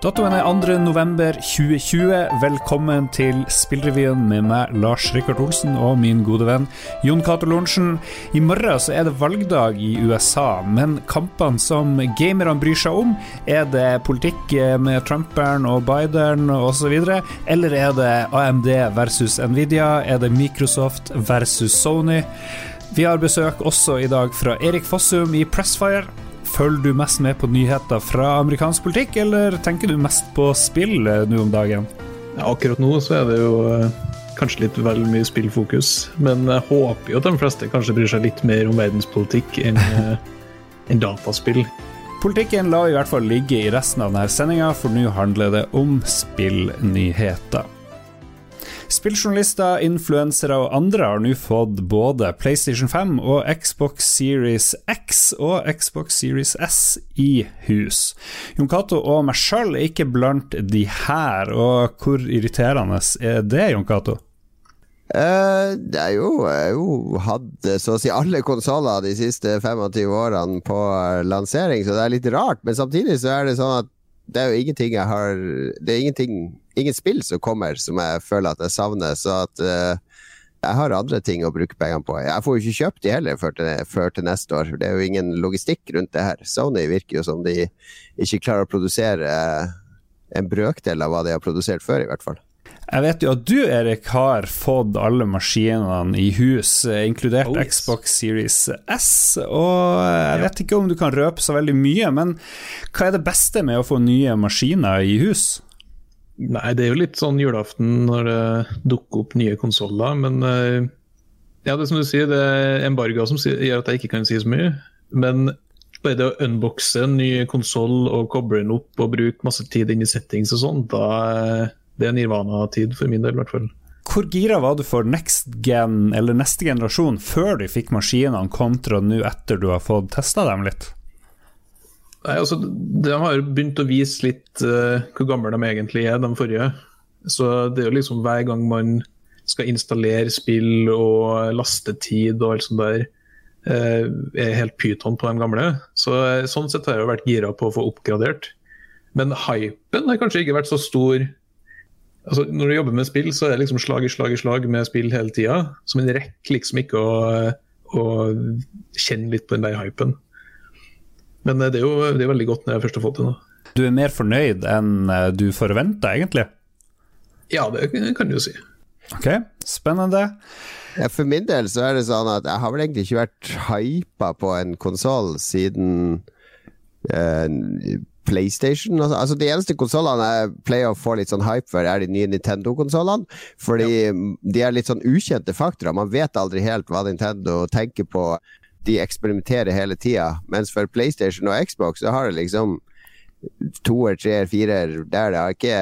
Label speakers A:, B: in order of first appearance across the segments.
A: Datoen er 2. november 2020. Velkommen til Spillrevyen med meg, Lars Rikard Olsen, og min gode venn Jon Cato Lorentzen. I morgen så er det valgdag i USA, men kampene som gamerne bryr seg om, er det politikk med Trumperen og Biden osv., eller er det AMD versus Nvidia? Er det Microsoft versus Sony? Vi har besøk også i dag fra Erik Fossum i Pressfire. Følger du mest med på nyheter fra amerikansk politikk, eller tenker du mest på spill eh, nå om dagen?
B: Ja, akkurat nå så er det jo eh, kanskje litt vel mye spillfokus, men jeg håper jo at de fleste kanskje bryr seg litt mer om verdenspolitikk enn eh, en dataspill.
A: Politikken lar i hvert fall ligge i resten av denne sendinga, for nå handler det om spillnyheter. Spilljournalister, influensere og andre har nå fått både PlayStation 5 og Xbox Series X og Xbox Series S i hus. Jon Cato og meg sjøl er ikke blant de her, og hvor irriterende er det, Jon Cato?
C: Uh, det er jo, jeg jo hatt så å si alle konsoller de siste 25 årene på lansering, så det er litt rart. Men samtidig så er det sånn at det er jo ingenting jeg har Det er ingenting ingen spill som kommer som jeg føler at jeg savner. Så at uh, jeg har andre ting å bruke pengene på. Jeg får jo ikke kjøpt de heller før til, før til, neste år. Det er jo ingen logistikk rundt det her. Sony virker jo som de ikke klarer å produsere en brøkdel av hva de har produsert før, i hvert fall.
A: Jeg vet jo at du, Erik, har fått alle maskinene i hus, inkludert oh, yes. Xbox Series S. Og jeg vet ikke om du kan røpe så veldig mye, men hva er det beste med å få nye maskiner i hus?
B: Nei, det er jo litt sånn julaften når det dukker opp nye konsoller. Men eh, ja, det er som du sier, det er embargoer som gjør at jeg ikke kan si så mye. Men bare det å unboxe en ny konsoll og koble den opp og bruke masse tid inn i settings og sånn, da det er nirvana-tid for min del, i hvert fall.
A: Hvor gira var du for next gen, eller neste generasjon, før du fikk maskinene, kontra nå etter du har fått testa dem litt?
B: Nei, altså, De har begynt å vise litt uh, hvor gamle de egentlig er, de forrige. Så det er jo liksom hver gang man skal installere spill og lastetid og alt sånt der, uh, er helt pyton på de gamle. Så uh, Sånn sett har jeg jo vært gira på å få oppgradert. Men hypen har kanskje ikke vært så stor. Altså, når du jobber med spill, så er det liksom slag i slag i slag med spill hele tida. Så man rekker liksom ikke å, å kjenne litt på den der hypen. Men eh, det er jo det er veldig godt når jeg først har fått det nå.
A: Du er mer fornøyd enn eh, du forventa, egentlig?
B: Ja, det kan du jo si.
A: Ok, spennende.
C: Ja, for min del så er det sånn at jeg har vel egentlig ikke vært hypa på en konsoll siden uh, PlayStation. Altså, altså De eneste konsollene jeg pleier å få litt sånn hype for, er de nye Nintendo-konsollene. Fordi ja. de er litt sånn ukjente faktorer. Man vet aldri helt hva Nintendo tenker på de eksperimenterer hele tida. Mens for PlayStation og Xbox så har det liksom toer, treer, firer der det har ikke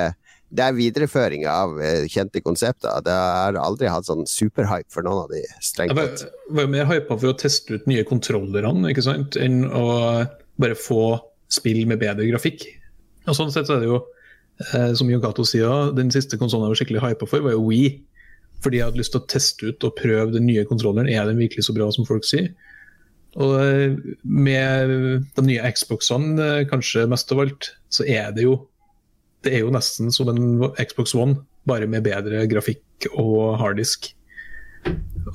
C: det er videreføring av uh, kjente konsepter. Det har aldri hatt sånn superhype for noen av de strengt tatt.
B: Jeg var jo mer hypa for å teste ut nye kontrollerne ikke sant? enn å bare få spill med bedre grafikk. Og Sånn sett så er det jo, eh, som Yogato sier, den siste konsollen jeg var skikkelig hypa for, var jo Wii. Fordi jeg hadde lyst til å teste ut og prøve den nye kontrolleren. Er den virkelig så bra som folk sier? Og eh, med de nye Xboxene, eh, kanskje mest av alt, så er det jo det er jo nesten som en Xbox One, bare med bedre grafikk og harddisk.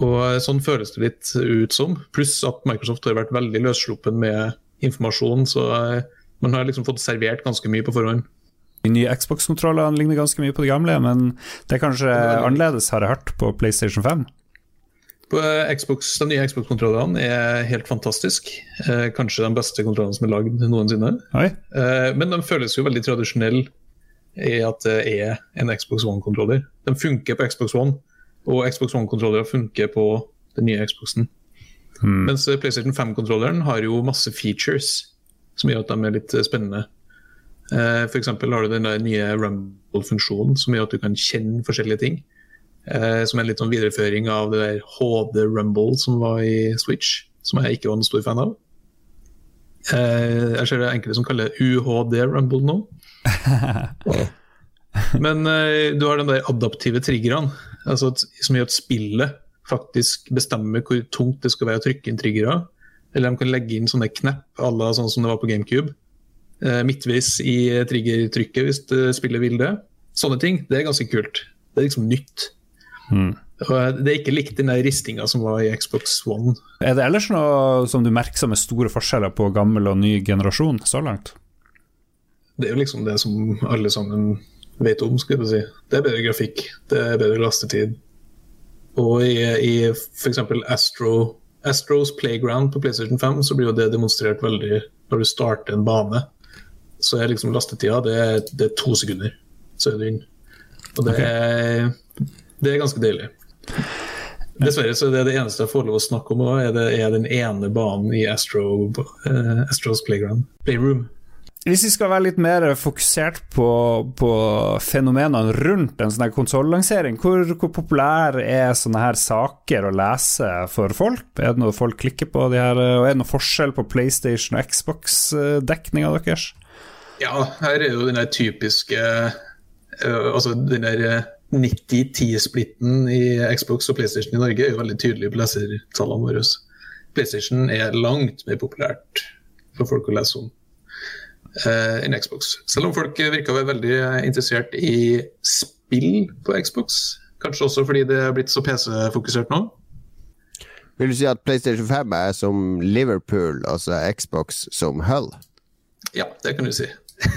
B: Og eh, Sånn føles det litt ut som. Pluss at Microsoft har vært veldig løssluppen med informasjon. Så man har liksom fått servert ganske mye på forhånd.
A: De nye Xbox-kontrollene ligner ganske mye på de gamle, men det er kanskje annerledes, har jeg hørt, på PlayStation 5?
B: På Xbox, De nye Xbox-kontrollene er helt fantastisk. Eh, kanskje de beste kontrollene som er lagd noensinne. Eh, men de føles jo veldig tradisjonelle i at det er en Xbox One-kontroller. De funker på Xbox One, og Xbox One-kontrollere funker på den nye Xboxen. Hmm. Mens PlayStation 5-kontrolleren har jo masse features som gjør at de er litt spennende. Eh, F.eks. har du den nye Rumble-funksjonen som gjør at du kan kjenne forskjellige ting. Eh, som en litt sånn videreføring av det der HD Rumble som var i Switch, som jeg ikke var noen stor fan av. Eh, jeg ser det er enkelte som kaller UHD Rumble nå. Men eh, du har den der adaptive triggerne, altså, som gjør at spillet faktisk bestemmer hvor tungt det skal være å trykke inn triggere. Eller de kan legge inn sånne knepp à la sånn som det var på GameCube. Midtvis i triggertrykket hvis spillet vil det. Sånne ting. Det er ganske kult. Det er liksom nytt. Mm. Det er ikke likt den ristinga som var i Xbox One.
A: Er det ellers noe som du merker som er store forskjeller på gammel og ny generasjon så langt?
B: Det er jo liksom det som alle sammen vet om, skal jeg si. Det er bedre grafikk, det er bedre lastetid. Og i, i f.eks. Astro, Astros Playground på PlayStation 5 så blir jo det demonstrert veldig når du starter en bane. Så er liksom lastetida det er, det er to sekunder, så er du inne. Og det, okay. er, det er ganske deilig. Dessverre så er det det eneste jeg får lov å snakke om er, det, er den ene banen i Astro, uh, Astros Playground. Playroom.
A: Hvis vi skal være litt mer fokusert på, på fenomenene rundt en sånn konsollansering, hvor, hvor populære er sånne her saker å lese for folk? Er det noe folk klikker på? De her, og er det noe forskjell på PlayStation og Xbox-dekninga deres?
B: Ja, her er jo den der typiske uh, Altså den der 90-10-splitten i Xbox og PlayStation i Norge er jo veldig tydelig på lesertallene våre. PlayStation er langt mer populært for folk å lese om enn Xbox. Selv om folk virker å være veldig interessert i spill på Xbox. Kanskje også fordi det er blitt så PC-fokusert nå.
C: Vil du si at PlayStation 5 er som Liverpool, altså Xbox som Hull?
B: Ja, det kan du si.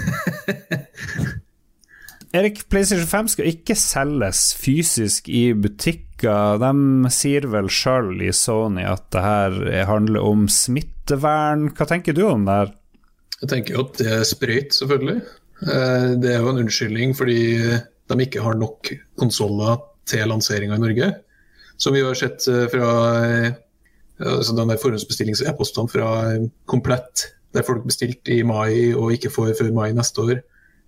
A: Erik, PlayStation 5 skal ikke selges fysisk i butikker. De sier vel sjøl i Sony at det her handler om smittevern. Hva tenker du om det her?
B: Jeg tenker jo at det er sprøyt, selvfølgelig. Eh, det er jo en unnskyldning fordi de ikke har nok konsoller til lanseringa i Norge. Som vi har sett eh, fra altså den der forhåndsbestillings-e-postene fra Komplett, der folk bestilte i mai og ikke får før mai neste år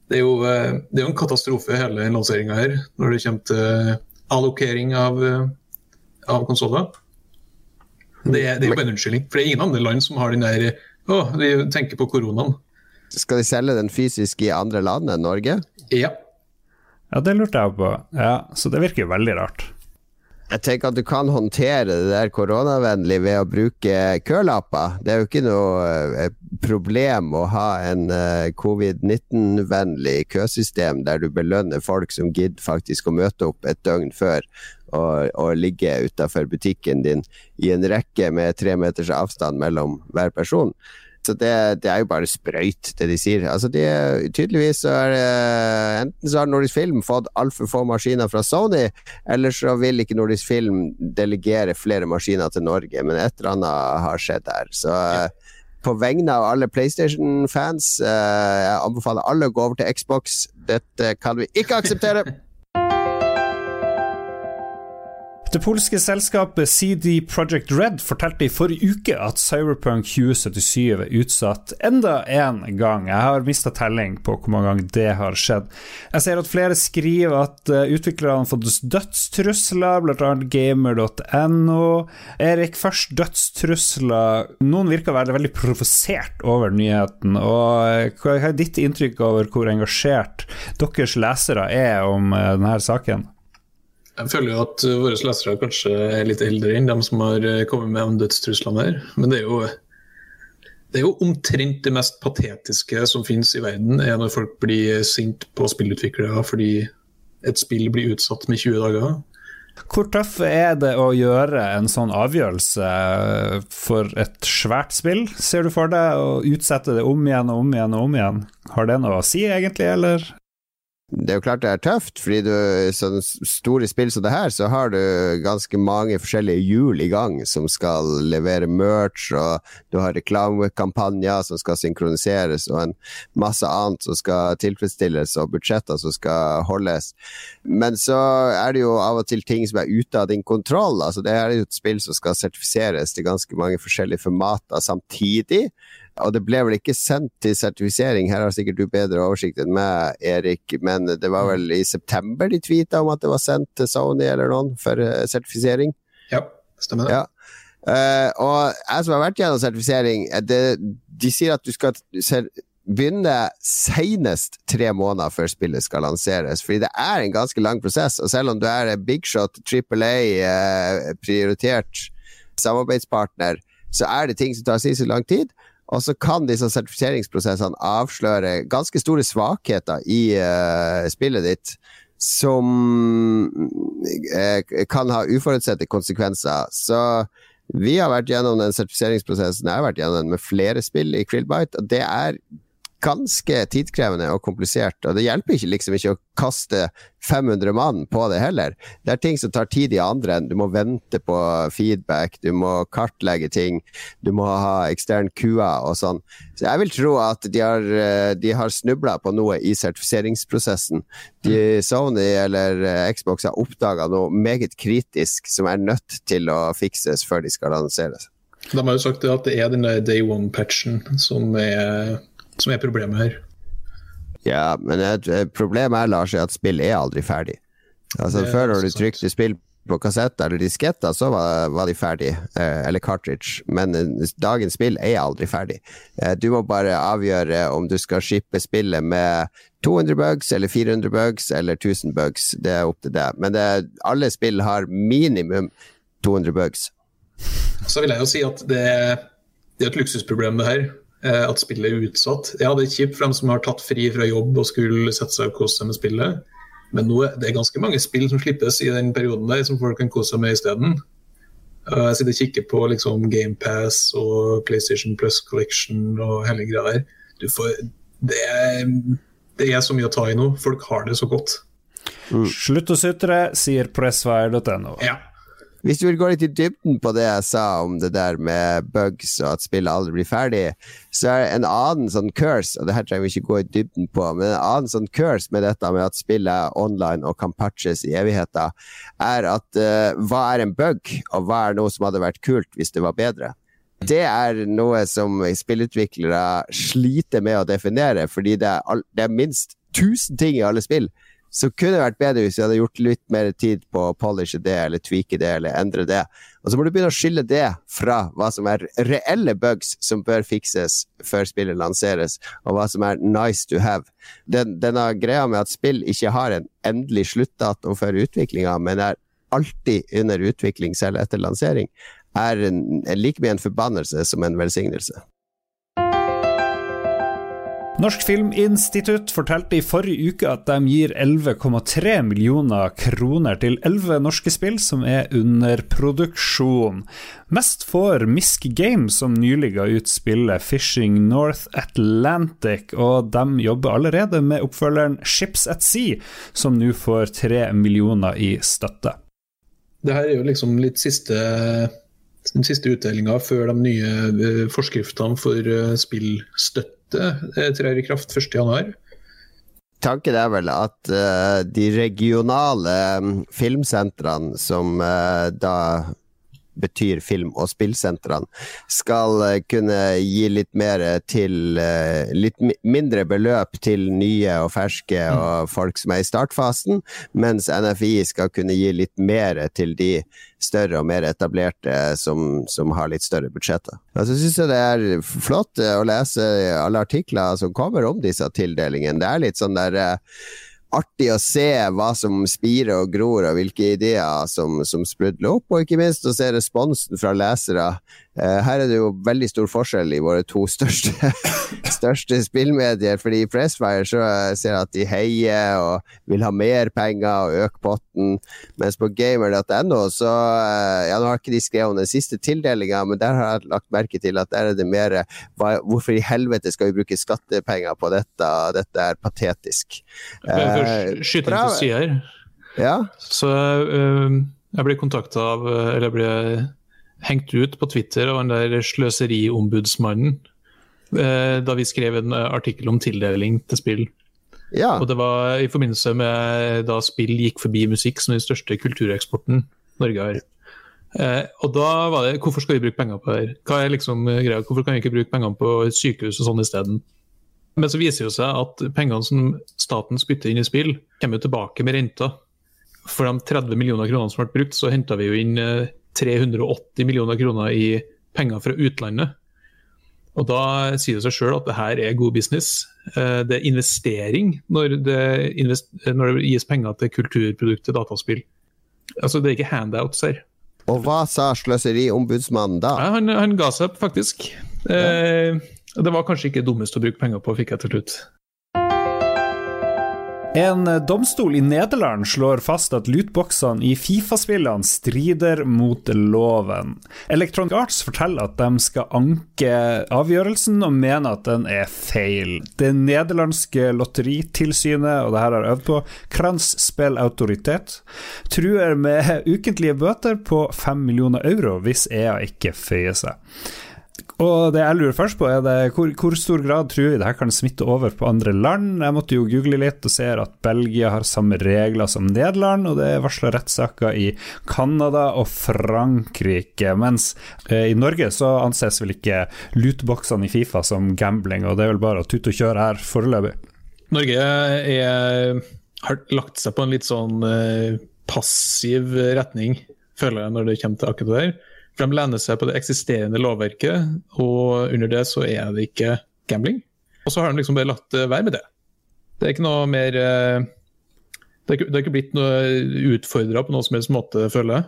B: det er, jo, eh, det er jo en katastrofe, hele lanseringa her, når det kommer til allokering av, eh, av konsoller. Det, det, er jo bare en unnskyldning. For det er ingen andre land som har den der Å, de tenker på koronaen.
C: Skal de selge den fysisk i andre land enn Norge?
B: Ja.
A: Ja, det lurte jeg på. Ja, Så det virker jo veldig rart.
C: Jeg tenker at du kan håndtere det der koronavennlig ved å bruke kølapper. Det er jo ikke noe eh, problem å ha en eh, covid-19-vennlig køsystem der du belønner folk som gidder faktisk å møte opp et døgn før og, og ligge utafor butikken din i en rekke med tre meters avstand mellom hver person. Så det, det, er jo bare sprøyt, det de sier. Altså de, tydeligvis så er det Enten så har Nordisk Film fått altfor få maskiner fra Sony, eller så vil ikke Nordisk Film delegere flere maskiner til Norge. Men et eller annet har skjedd her. Så ja. på vegne av alle PlayStation-fans, eh, jeg anbefaler alle å gå over til Xbox. Dette kan vi ikke akseptere!
A: Det polske selskapet CD Project Red fortalte i forrige uke at Cyberpunk 2077 er utsatt enda en gang. Jeg har mista telling på hvor mange ganger det har skjedd. Jeg ser at flere skriver at eh, utviklerne har fått dødstrusler, bl.a. gamer.no. Erik, først dødstrusler. Noen virker å være veldig provosert over nyheten. og eh, Hva er ditt inntrykk over hvor engasjert deres lesere er om eh, denne saken?
B: Jeg føler jo at våre lesere kanskje er litt eldre enn dem som har eh, kommet med om dødstruslene her. Men det er jo det er jo omtrent det mest patetiske som finnes i verden, er når folk blir sint på spillutviklere fordi et spill blir utsatt med 20 dager.
A: Hvor tøff er det å gjøre en sånn avgjørelse for et svært spill, ser du for deg, å utsette det om igjen og om igjen og om igjen? Har det noe å si, egentlig, eller?
C: Det er jo klart det er tøft, fordi du sånne store spill som det her, så har du ganske mange forskjellige hjul i gang som skal levere merch, og du har reklamekampanjer som skal synkroniseres, og en masse annet som skal tilfredsstilles, og budsjetter som skal holdes. Men så er det jo av og til ting som er ute av din kontroll. altså Det er jo et spill som skal sertifiseres til ganske mange forskjellige formater samtidig. Og det ble vel ikke sendt til sertifisering, her har sikkert du bedre oversikt enn meg, Erik, men det var vel i september de tweeta om at det var sendt til Sony eller noen for eh, sertifisering?
B: Ja, stemmer det.
C: Ja. Uh, og jeg som har vært gjennom sertifisering, eh, det, de sier at du skal begynne senest tre måneder før spillet skal lanseres. Fordi det er en ganske lang prosess. Og selv om du er big shot, Triple A, uh, prioritert samarbeidspartner, så er det ting som tar sinnssykt lang tid. Og så kan disse sertifiseringsprosessene avsløre ganske store svakheter i uh, spillet ditt. Som uh, kan ha uforutsette konsekvenser. Så vi har vært gjennom den sertifiseringsprosessen jeg har vært gjennom den med flere spill i Krillbite, og det er ganske tidkrevende og komplisert. Og det hjelper ikke liksom ikke å kaste 500 mann på det heller. Det er ting som tar tid i andre enden. Du må vente på feedback, du må kartlegge ting, du må ha ekstern QA og sånn. Så jeg vil tro at de har, eh, de har snubla på noe i sertifiseringsprosessen. De, Sony eller eh, Xbox har oppdaga noe meget kritisk som er nødt til å fikses før de skal lanseres.
B: De har jo sagt at det er den day one-patchen som er som er problemet her.
C: Ja, men et, problemet er Lars, er at spill er aldri ferdig. Altså Før når du trykte spill på kassett eller disketter, så var, var de ferdig, eh, eller cartridge. Men eh, dagens spill er aldri ferdig. Eh, du må bare avgjøre om du skal shippe spillet med 200 bugs eller 400 bugs eller 1000 bugs. Det er opp til deg. Men det, alle spill har minimum 200 bugs.
B: Så vil jeg jo si at det, det er et luksusproblem, det her. Eh, at spillet er utsatt. Ja, det er kjipt for dem som har tatt fri fra jobb og skulle sette seg og kose seg med spillet. Men nå, er det ganske mange spill som slippes i den perioden der, som folk kan kose seg med isteden. Eh, jeg sitter og kikker på liksom, GamePass og PlayStation Plus Collection og hele greia der. Får, det, er, det, er, så mye å ta i nå. Folk har det så godt.
A: Mm. Slutt å sutre, sier pressfire.no.
B: Ja.
C: Hvis du vil gå litt i dybden på det jeg sa om det der med bugs og at spillet aldri blir ferdig, så er det en annen sånn curse, og det her trenger vi ikke gå i dybden på, men en annen sånn curse med dette med at spillet er online og kan patches i evigheter, er at uh, hva er en bug, og hva er noe som hadde vært kult hvis det var bedre? Det er noe som spillutviklere sliter med å definere, fordi det er, det er minst 1000 ting i alle spill så kunne det vært bedre hvis vi hadde gjort litt mer tid på å polishe det, eller tweake det, eller endre det. Og så må du begynne å skille det fra hva som er reelle bugs som bør fikses før spillet lanseres, og hva som er nice to have. Den, denne greia med at spill ikke har en endelig sluttdato for utviklinga, men er alltid under utvikling selv etter lansering, er en, like mye en forbannelse som en velsignelse.
A: Norsk Filminstitutt fortalte i forrige uke at de gir 11,3 millioner kroner til 11 norske spill som er under produksjon. Mest får Misk Games, som nylig ga ut spillet Fishing North Atlantic, og de jobber allerede med oppfølgeren Ships at Sea, som nå får 3 millioner i støtte.
B: Det her er jo liksom litt siste den siste utdelinga før de nye eh, forskriftene for eh, spillstøtte budsjettet trer i kraft 1.1.
C: Tanken er vel at uh, de regionale um, filmsentrene som uh, da betyr film- og spillsentrene, skal eh, kunne gi litt mer til Litt mindre beløp til nye og ferske mm. og folk som er i startfasen, mens NFI skal kunne gi litt mer til de større og mer etablerte som, som har litt større budsjetter. Altså, jeg syns det er flott å lese alle artikler som kommer om disse tildelingene. Det er litt sånn der artig å se hva som spirer og gror, og hvilke ideer som, som sprudler opp, og ikke minst å se responsen fra lesere her er det jo veldig stor forskjell i våre to største, største spillmedier. fordi i Pressfire så ser jeg at de heier og vil ha mer penger og øke potten. Mens på gamer.no så uh, Ja, nå har ikke de skrevet om den siste tildelinga, men der har jeg lagt merke til at der er det mer Hvorfor i helvete skal vi bruke skattepenger på dette? Dette er patetisk.
B: Skyte inn på sida her.
C: Ja?
B: Så jeg ble kontakta av Eller jeg ble hengt ut på Twitter av den der sløseriombudsmannen eh, da vi skrev en eh, artikkel om tildeling til spill.
C: Ja.
B: Og Det var i forbindelse med da spill gikk forbi musikk, som den største kultureksporten Norge har. Eh, og da var det Hvorfor skal vi bruke penger på det? Hva er liksom greia? Hvorfor kan vi ikke bruke pengene på sykehus og sånn isteden? Men så viser det seg at pengene som staten spytter inn i spill, kommer jo tilbake med renter. For de 30 millioner kronene som ble brukt, så henta vi jo inn eh, 380 millioner kroner i penger fra utlandet. Og Da sier det seg sjøl at det her er god business. Eh, det er investering når det, invest når det gis penger til kulturprodukter, dataspill. Altså Det er ikke handouts her.
C: Og hva sa sløseriombudsmannen da?
B: Ja, han, han, ga seg faktisk. Ja. Eh, det var kanskje ikke dummest å bruke penger på, fikk jeg til slutt.
A: En domstol i Nederland slår fast at lootboxene i Fifa-spillene strider mot loven. Electronic Arts forteller at de skal anke avgjørelsen og mener at den er feil. Det nederlandske lotteritilsynet, og det her har jeg øvd på, Spell Autoritet, truer med ukentlige bøter på 5 millioner euro hvis EA ikke føyer seg. Og det jeg lurer først på, er det hvor, hvor stor grad tror vi det her kan smitte over på andre land? Jeg måtte jo google litt og ser at Belgia har samme regler som Nederland, og det er varsla rettssaker i Canada og Frankrike. Mens eh, i Norge så anses vel ikke luteboksene i Fifa som gambling, og det er vel bare å tute og kjøre her foreløpig.
B: Norge er, har lagt seg på en litt sånn eh, passiv retning, føler jeg, når det kommer til akkurat det der. For de lener seg på det eksisterende lovverket, og under det så er det ikke gambling. Og så har de liksom bare latt det være med det. Det er ikke noe mer eh, Det er ikke, det er ikke blitt noe utfordra på noen som helst måte, føler jeg.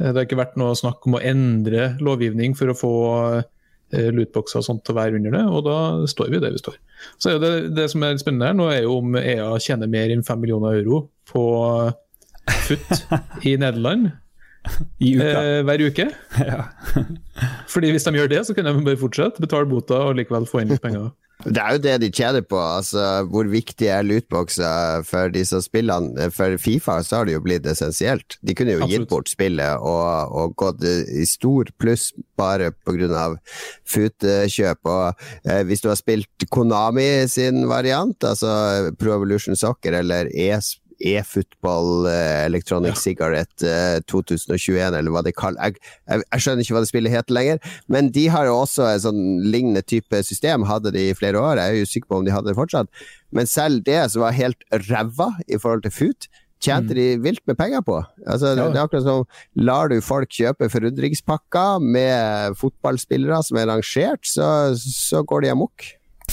B: Eh, det har ikke vært noe snakk om å endre lovgivning for å få eh, lootboxer og sånt til å være under det, og da står vi der vi står. Så det, det som er spennende her nå, er jo om EA tjener mer enn 5 millioner euro på FUT i Nederland. Eh, hver uke. Ja. Fordi hvis de gjør det, så kan de bare fortsette, betale bota og likevel få inn litt penger.
C: Det er jo det de tjener på. altså Hvor viktig er lootboxer for disse spillene? For Fifa så har det jo blitt essensielt. De kunne jo Absolutt. gitt bort spillet og, og, gått i stor pluss bare pga. futekjøp. Og eh, Hvis du har spilt Konami sin variant, altså Pro Evolution Soccer eller ESP e-football, eh, Electronic ja. Cigarette 2021, eh, eller hva det kaller jeg, jeg, jeg, skjønner ikke hva det spillet heter lenger. Men de har jo også et sånn lignende type system, hadde de i flere år. Jeg er usikker på om de hadde det fortsatt. Men selv det som var helt ræva i forhold til FUT, tjente mm. de vilt med penger på. Altså, ja. Det er akkurat som lar du folk kjøpe forundringspakker med fotballspillere som er rangert, så, så går de amok.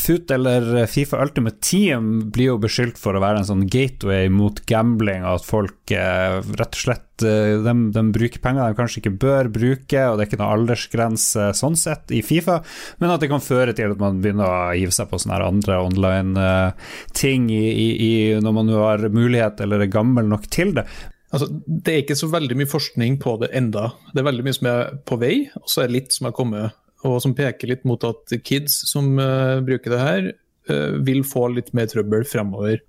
A: FUT eller Fifa Ultimate Team blir jo beskyldt for å være en sånn gateway mot gambling, og at folk eh, rett og slett eh, de, de, bruker penger de kanskje ikke bør bruke, og det er ikke noen aldersgrense sånn sett i Fifa, men at det kan føre til at man begynner å hive seg på sånne andre online-ting eh, når man har mulighet eller er gammel nok til det.
B: Altså, det er ikke så veldig mye forskning på det enda. Det er veldig mye som er på vei, og så er det litt som har kommet og som peker litt mot at kids som uh, bruker det her, uh, vil få litt mer trøbbel fremover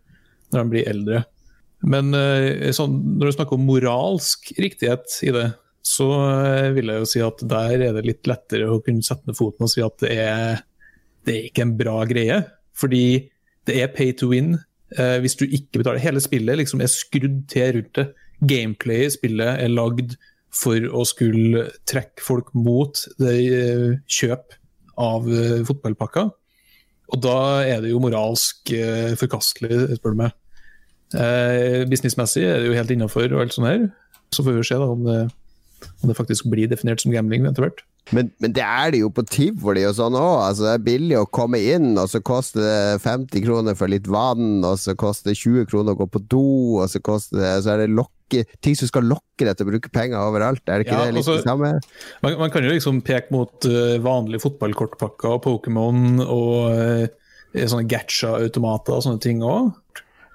B: når de blir eldre. Men uh, sånn, når du snakker om moralsk riktighet i det, så vil jeg jo si at der er det litt lettere å kunne sette ned foten og si at det er, det er ikke en bra greie. Fordi det er pay to win. hvis du ikke betaler Hele spillet liksom er skrudd til rundt det. Gameplayet i spillet er lagd for å skulle trekke folk mot det eh, kjøp av fotballpakka. fotballpakker. Og da er det jo moralsk eh, forkastelig, spør du meg. Eh, businessmessig er det jo helt innafor og alt sånt her. Så får vi se da om det, om det faktisk blir definert som gambling etter hvert.
C: Men, men, det er det jo på tivoli og sånn òg. Altså, det er billig å komme inn, og så koster det 50 kroner for litt vann, og så koster det 20 kroner å gå på do, og så, det, så er det lokke, ting som skal lokke deg til å bruke penger overalt. Er det ikke ja, det litt altså, det samme?
B: Man, man, kan jo liksom peke mot uh, vanlige fotballkortpakker og Pokémon og uh, sånne Gatcha-automater og sånne ting òg.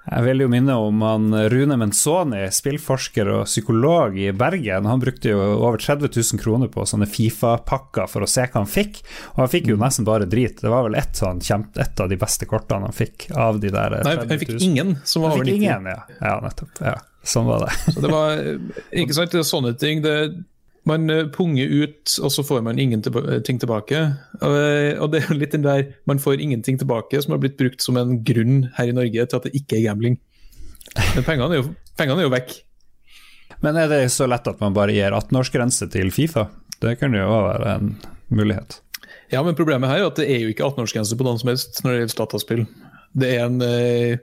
A: Jeg vil jo minne om han Rune Menzoni, spillforsker og psykolog i Bergen. Han brukte jo over 30 000 kroner på sånne Fifa-pakker for å se hva han fikk, og han fikk jo mm. nesten bare drit. Det var vel ett sånn, et av de beste kortene han fikk av de der 30 000.
B: Nei, han fikk ingen som var over 90. Ingen,
A: ja. ja, nettopp. Ja, sånn var det.
B: Så det var, ikke sant, det er sånne ting. det man eh, punger ut, og så får man ingenting tilbake. Eh, og det er jo litt den der man får ingenting tilbake, som har blitt brukt som en grunn her i Norge til at det ikke er gambling. Men pengene er jo, pengene er jo vekk.
A: Men er det så lett at man bare gir 18-årsgrense til Fifa? Det kunne jo være en mulighet.
B: Ja, men problemet her er at det er jo ikke 18-årsgrense på noen som helst når det gjelder dataspill. Det er en, eh,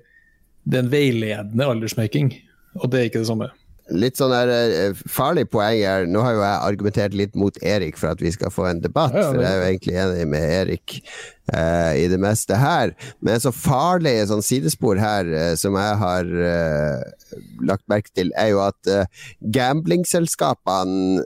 B: det er en veiledende aldersmaking, og det er ikke det samme
C: litt sånn der, uh, farlig poeng her Nå har jo jeg argumentert litt mot Erik for at vi skal få en debatt, ja, ja, for jeg er jo egentlig enig med Erik uh, i det meste her. Men så farlig sånn sidespor her uh, som jeg har lagt merke til, er jo at gamblingselskapene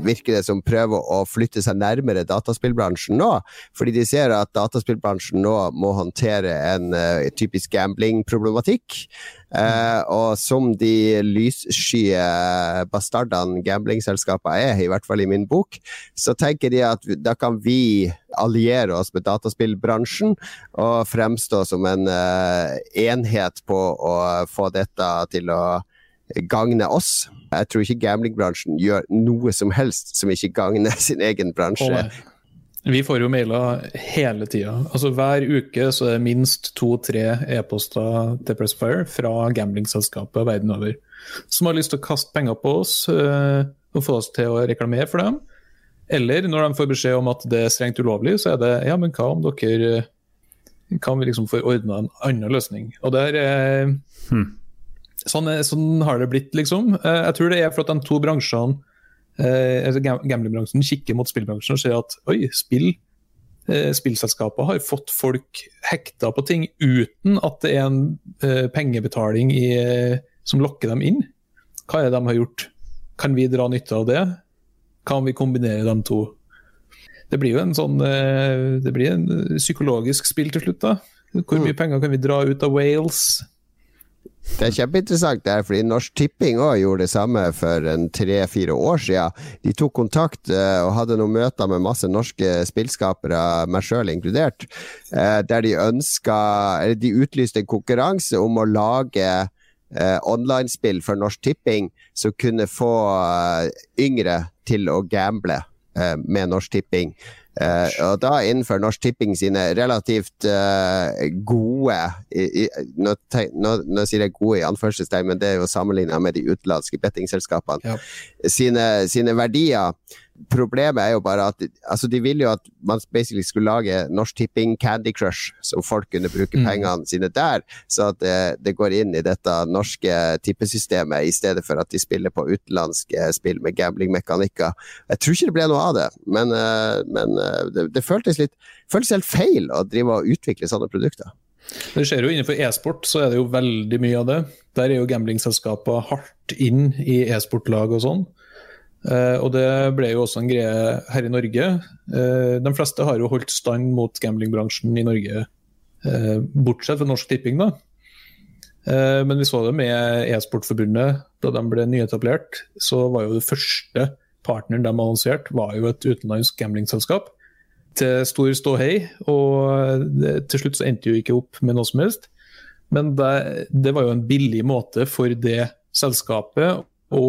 C: virker det som prøver å flytte seg nærmere dataspillbransjen nå. Fordi de ser at dataspillbransjen nå må håndtere en uh, typisk gamblingproblematikk. Uh, og som de lysskye bastardene gamblingselskaper er, i hvert fall i min bok, så tenker de at da kan vi alliere oss med dataspillbransjen og fremstå som en uh, enhet på å få dette til å gagne oss. Jeg tror ikke gamblingbransjen gjør noe som helst som ikke gagner sin egen bransje.
B: Vi får jo mailer hele tida. Altså, hver uke så er det minst to-tre e-poster til Pressfire fra gamblingselskaper verden over. Som har lyst til å kaste penger på oss øh, og få oss til å reklamere for dem. Eller når de får beskjed om at det er strengt ulovlig, så er det ja, men hva om dere kan vi liksom få ordna en annen løsning? Og der er hmm. Sånn, sånn, har det blitt, liksom. Eh, jeg tror det er for at de to bransjene eh, altså gamblingbransjen kikker mot spillbransjen og ser at oi, spill eh, spillselskaper har fått folk hekta på ting uten at det er en pengebetaling i, som lokker dem inn. Hva er det de har gjort? Kan vi dra nytte av det? Kan vi kombinere de to? Det blir jo en sånn Det blir en psykologisk spill til slutt, da. Hvor mye mm. penger kan vi dra ut av Wales?
C: Det er kjempeinteressant, der, fordi Norsk Tipping også gjorde det samme for tre-fire år siden. De tok kontakt uh, og hadde noen møter med masse norske spillskapere, meg sjøl inkludert, uh, der de ønska Eller de utlyste en konkurranse om å lage uh, online-spill for Norsk Tipping som kunne få yngre til å gamble med Norsk Tipping. Uh, og da innenfor Norsk Tipping sine relativt eh, gode i, i, nå, nå, nå, sier jeg gode i anførselstegn, men det er jo sammenligna med de utenlandske bettingselskapene. Ja. Sine, sine verdier Problemet er jo bare at altså de ville jo at man basically skulle lage Norsk Tipping Candy Crush, så folk kunne bruke mm. pengene sine der. Så at det, det, går inn i dette norske tippesystemet, i stedet for at de spiller på utenlandske spill med gamblingmekanikker. Jeg tror ikke det ble noe av det, men, eh, men eh, det, det, føltes litt føltes helt feil å drive og utvikle sånne produkter.
B: Det skjer jo Innenfor e-sport så er det jo veldig mye av det. Der er jo gamblingselskaper hardt inn i e-sportlag og sånn. Uh, og det ble jo også en greie her i Norge. Uh, de fleste har jo holdt stand mot gamblingbransjen i Norge, uh, bortsett fra Norsk Tipping, da. men vi så det med E-sportforbundet da de ble nyetablert. Så var jo det første partneren de annonserte, var jo et utenlandsk gamblingselskap. Til stor ståhei, og til slutt så endte jo ikke opp med noe som helst. Men det, det var jo en billig måte for det selskapet å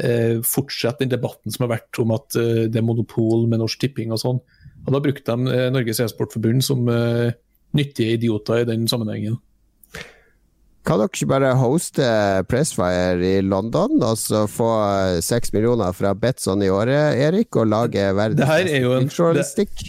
B: eh, fortsette den debatten som har vært om at eh, det er monopol med Norsk Tipping og sånn. Og Da brukte de eh, Norges e-sportforbund som eh, nyttige idioter i den sammenhengen.
C: Kan dere ikke bare hoste Pressfire i London og så få eh, seks millioner fra Betson i året, Erik, og lage verdens
B: beste journalistikk?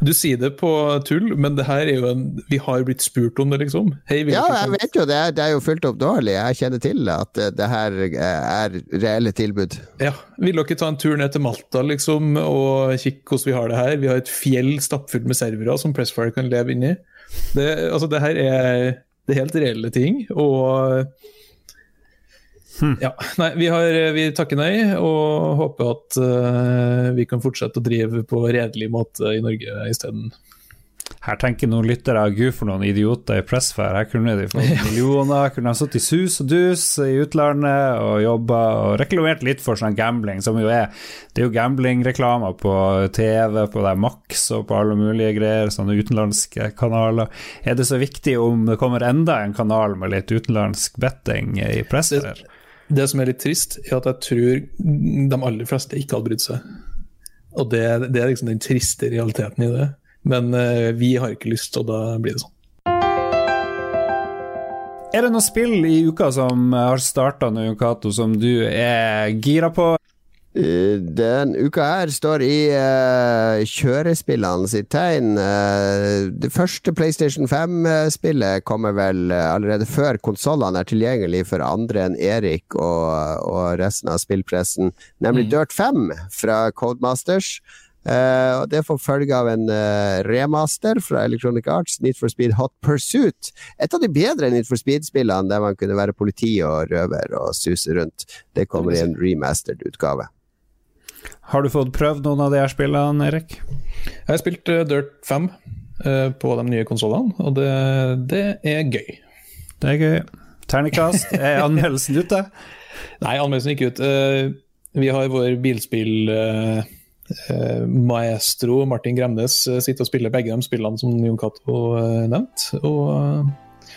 B: Du sier det på tull, men det her er jo en Vi har blitt spurt om det, liksom.
C: Hei, ja, jeg vet jo det. Er, det er jo fullt dårlig. Jeg kjenner til at det her er reelle tilbud.
B: Ja. Vil dere ta en tur ned til Malta liksom, og kikke hvordan vi har det her? Vi har et fjell stappfullt med servere som Pressfire kan leve inni. Det, altså, det her er, det er helt reelle ting. og Hmm. Ja, nei, vi, har, vi, takker nei og håper at uh, vi kan fortsette å drive på redelig måte i Norge isteden.
A: Her tenker noen lyttere gud for noen idioter i Pressfire. Her kunne de fått millioner, kunne de sittet i sus og dus i utlandet og jobba og reklamert litt for sånn gambling, som jo er Det er jo gamblingreklamer på TV, på der Max og på alle mulige greier, sånne utenlandske kanaler. Er det så viktig om det kommer enda en kanal med litt utenlandsk betting i Pressfire?
B: Det som er litt trist, er at jeg tror de aller fleste ikke hadde brydd seg. Og det, det, er liksom den triste realiteten i det. Men uh, vi har ikke lyst, og da blir det sånn.
A: Er det noe spill i uka som har starta nå, som du er gira på?
C: Eh, den uka her står i uh, kjørespillene sitt tegn. Uh, det første PlayStation 5-spillet kommer vel uh, allerede før konsollene er tilgjengelig for andre enn Erik og, og resten av spillpressen, nemlig mm. Dirt 5 fra Codemasters. Uh, og Det får følge av en remaster fra Electronic Arts, Need for Speed Hot Pursuit. Et av de bedre Need for Speed-spillene der man kunne være politi og røver og suse rundt. Det kommer i en remastered utgave.
A: Har du fått prøvd noen av de her spillene, Erik?
B: Jeg har spilt uh, Dirt 5 uh, på de nye konsollene, og det, det, er gøy.
A: Det er gøy. Terningkast, er anmeldelsen ute?
B: Nei, anmeldelsen gikk ut. Uh, vi har vår bilspill maestro Martin Gremnes sitter og spiller begge de spillene som Jon Cato nevnte. Og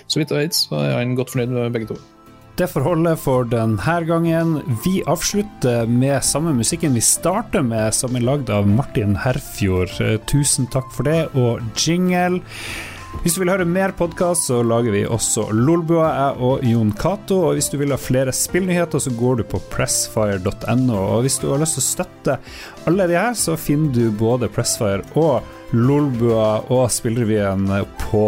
B: så vidt jeg vet, så er han godt fornøyd med begge to.
A: Det får holde for denne gangen. Vi avslutter med samme musikken vi starter med, som er lagd av Martin Herfjord. Eh, tusen takk for det, og jingle. Hvis du vil høre mer podkast, så lager vi også Lolbua, jeg og Jon Cato. Og hvis du vil ha flere spillnyheter, så går du på pressfire.no. Og hvis du har lyst til å støtte alle de her, så finner du både Pressfire og Lolbua og Spillrevyen på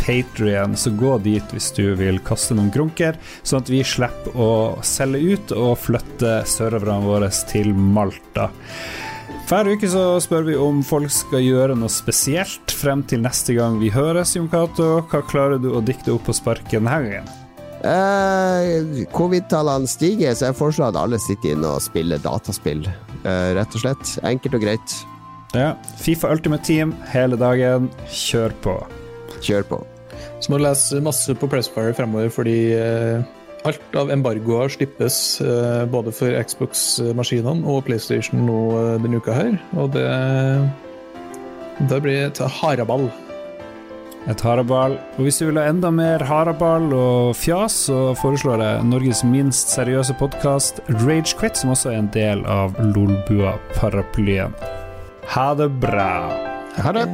A: Patrion, så gå dit hvis du vil kaste noen grunker, sånn at vi slipper å selge ut og flytte serverne våre til Malta. Hver uke så spør vi om folk skal gjøre noe spesielt frem til neste gang vi høres, Jon Cato. Hva klarer du å dikte opp på sparket denne gangen?
C: Eh, Covid-tallene stiger, så jeg foreslår at alle sitter inne og spiller dataspill. Eh, rett og slett. Enkelt og greit.
A: Ja. Fifa Ultimate Team hele dagen. Kjør på.
C: Kjør på.
B: Så må du lese masse på Pressfire fremover, fordi eh, alt av embargoer slippes eh, både for Xbox-maskinene og PlayStation nå eh, denne uka her. Og det, det blir et haraball.
A: Et haraball. Og hvis du vil ha enda mer haraball og fjas, så foreslår jeg Norges minst seriøse podkast, Ragequit, som også er en del av Lolbua-paraplyen. Ha det bra.
C: Ha det.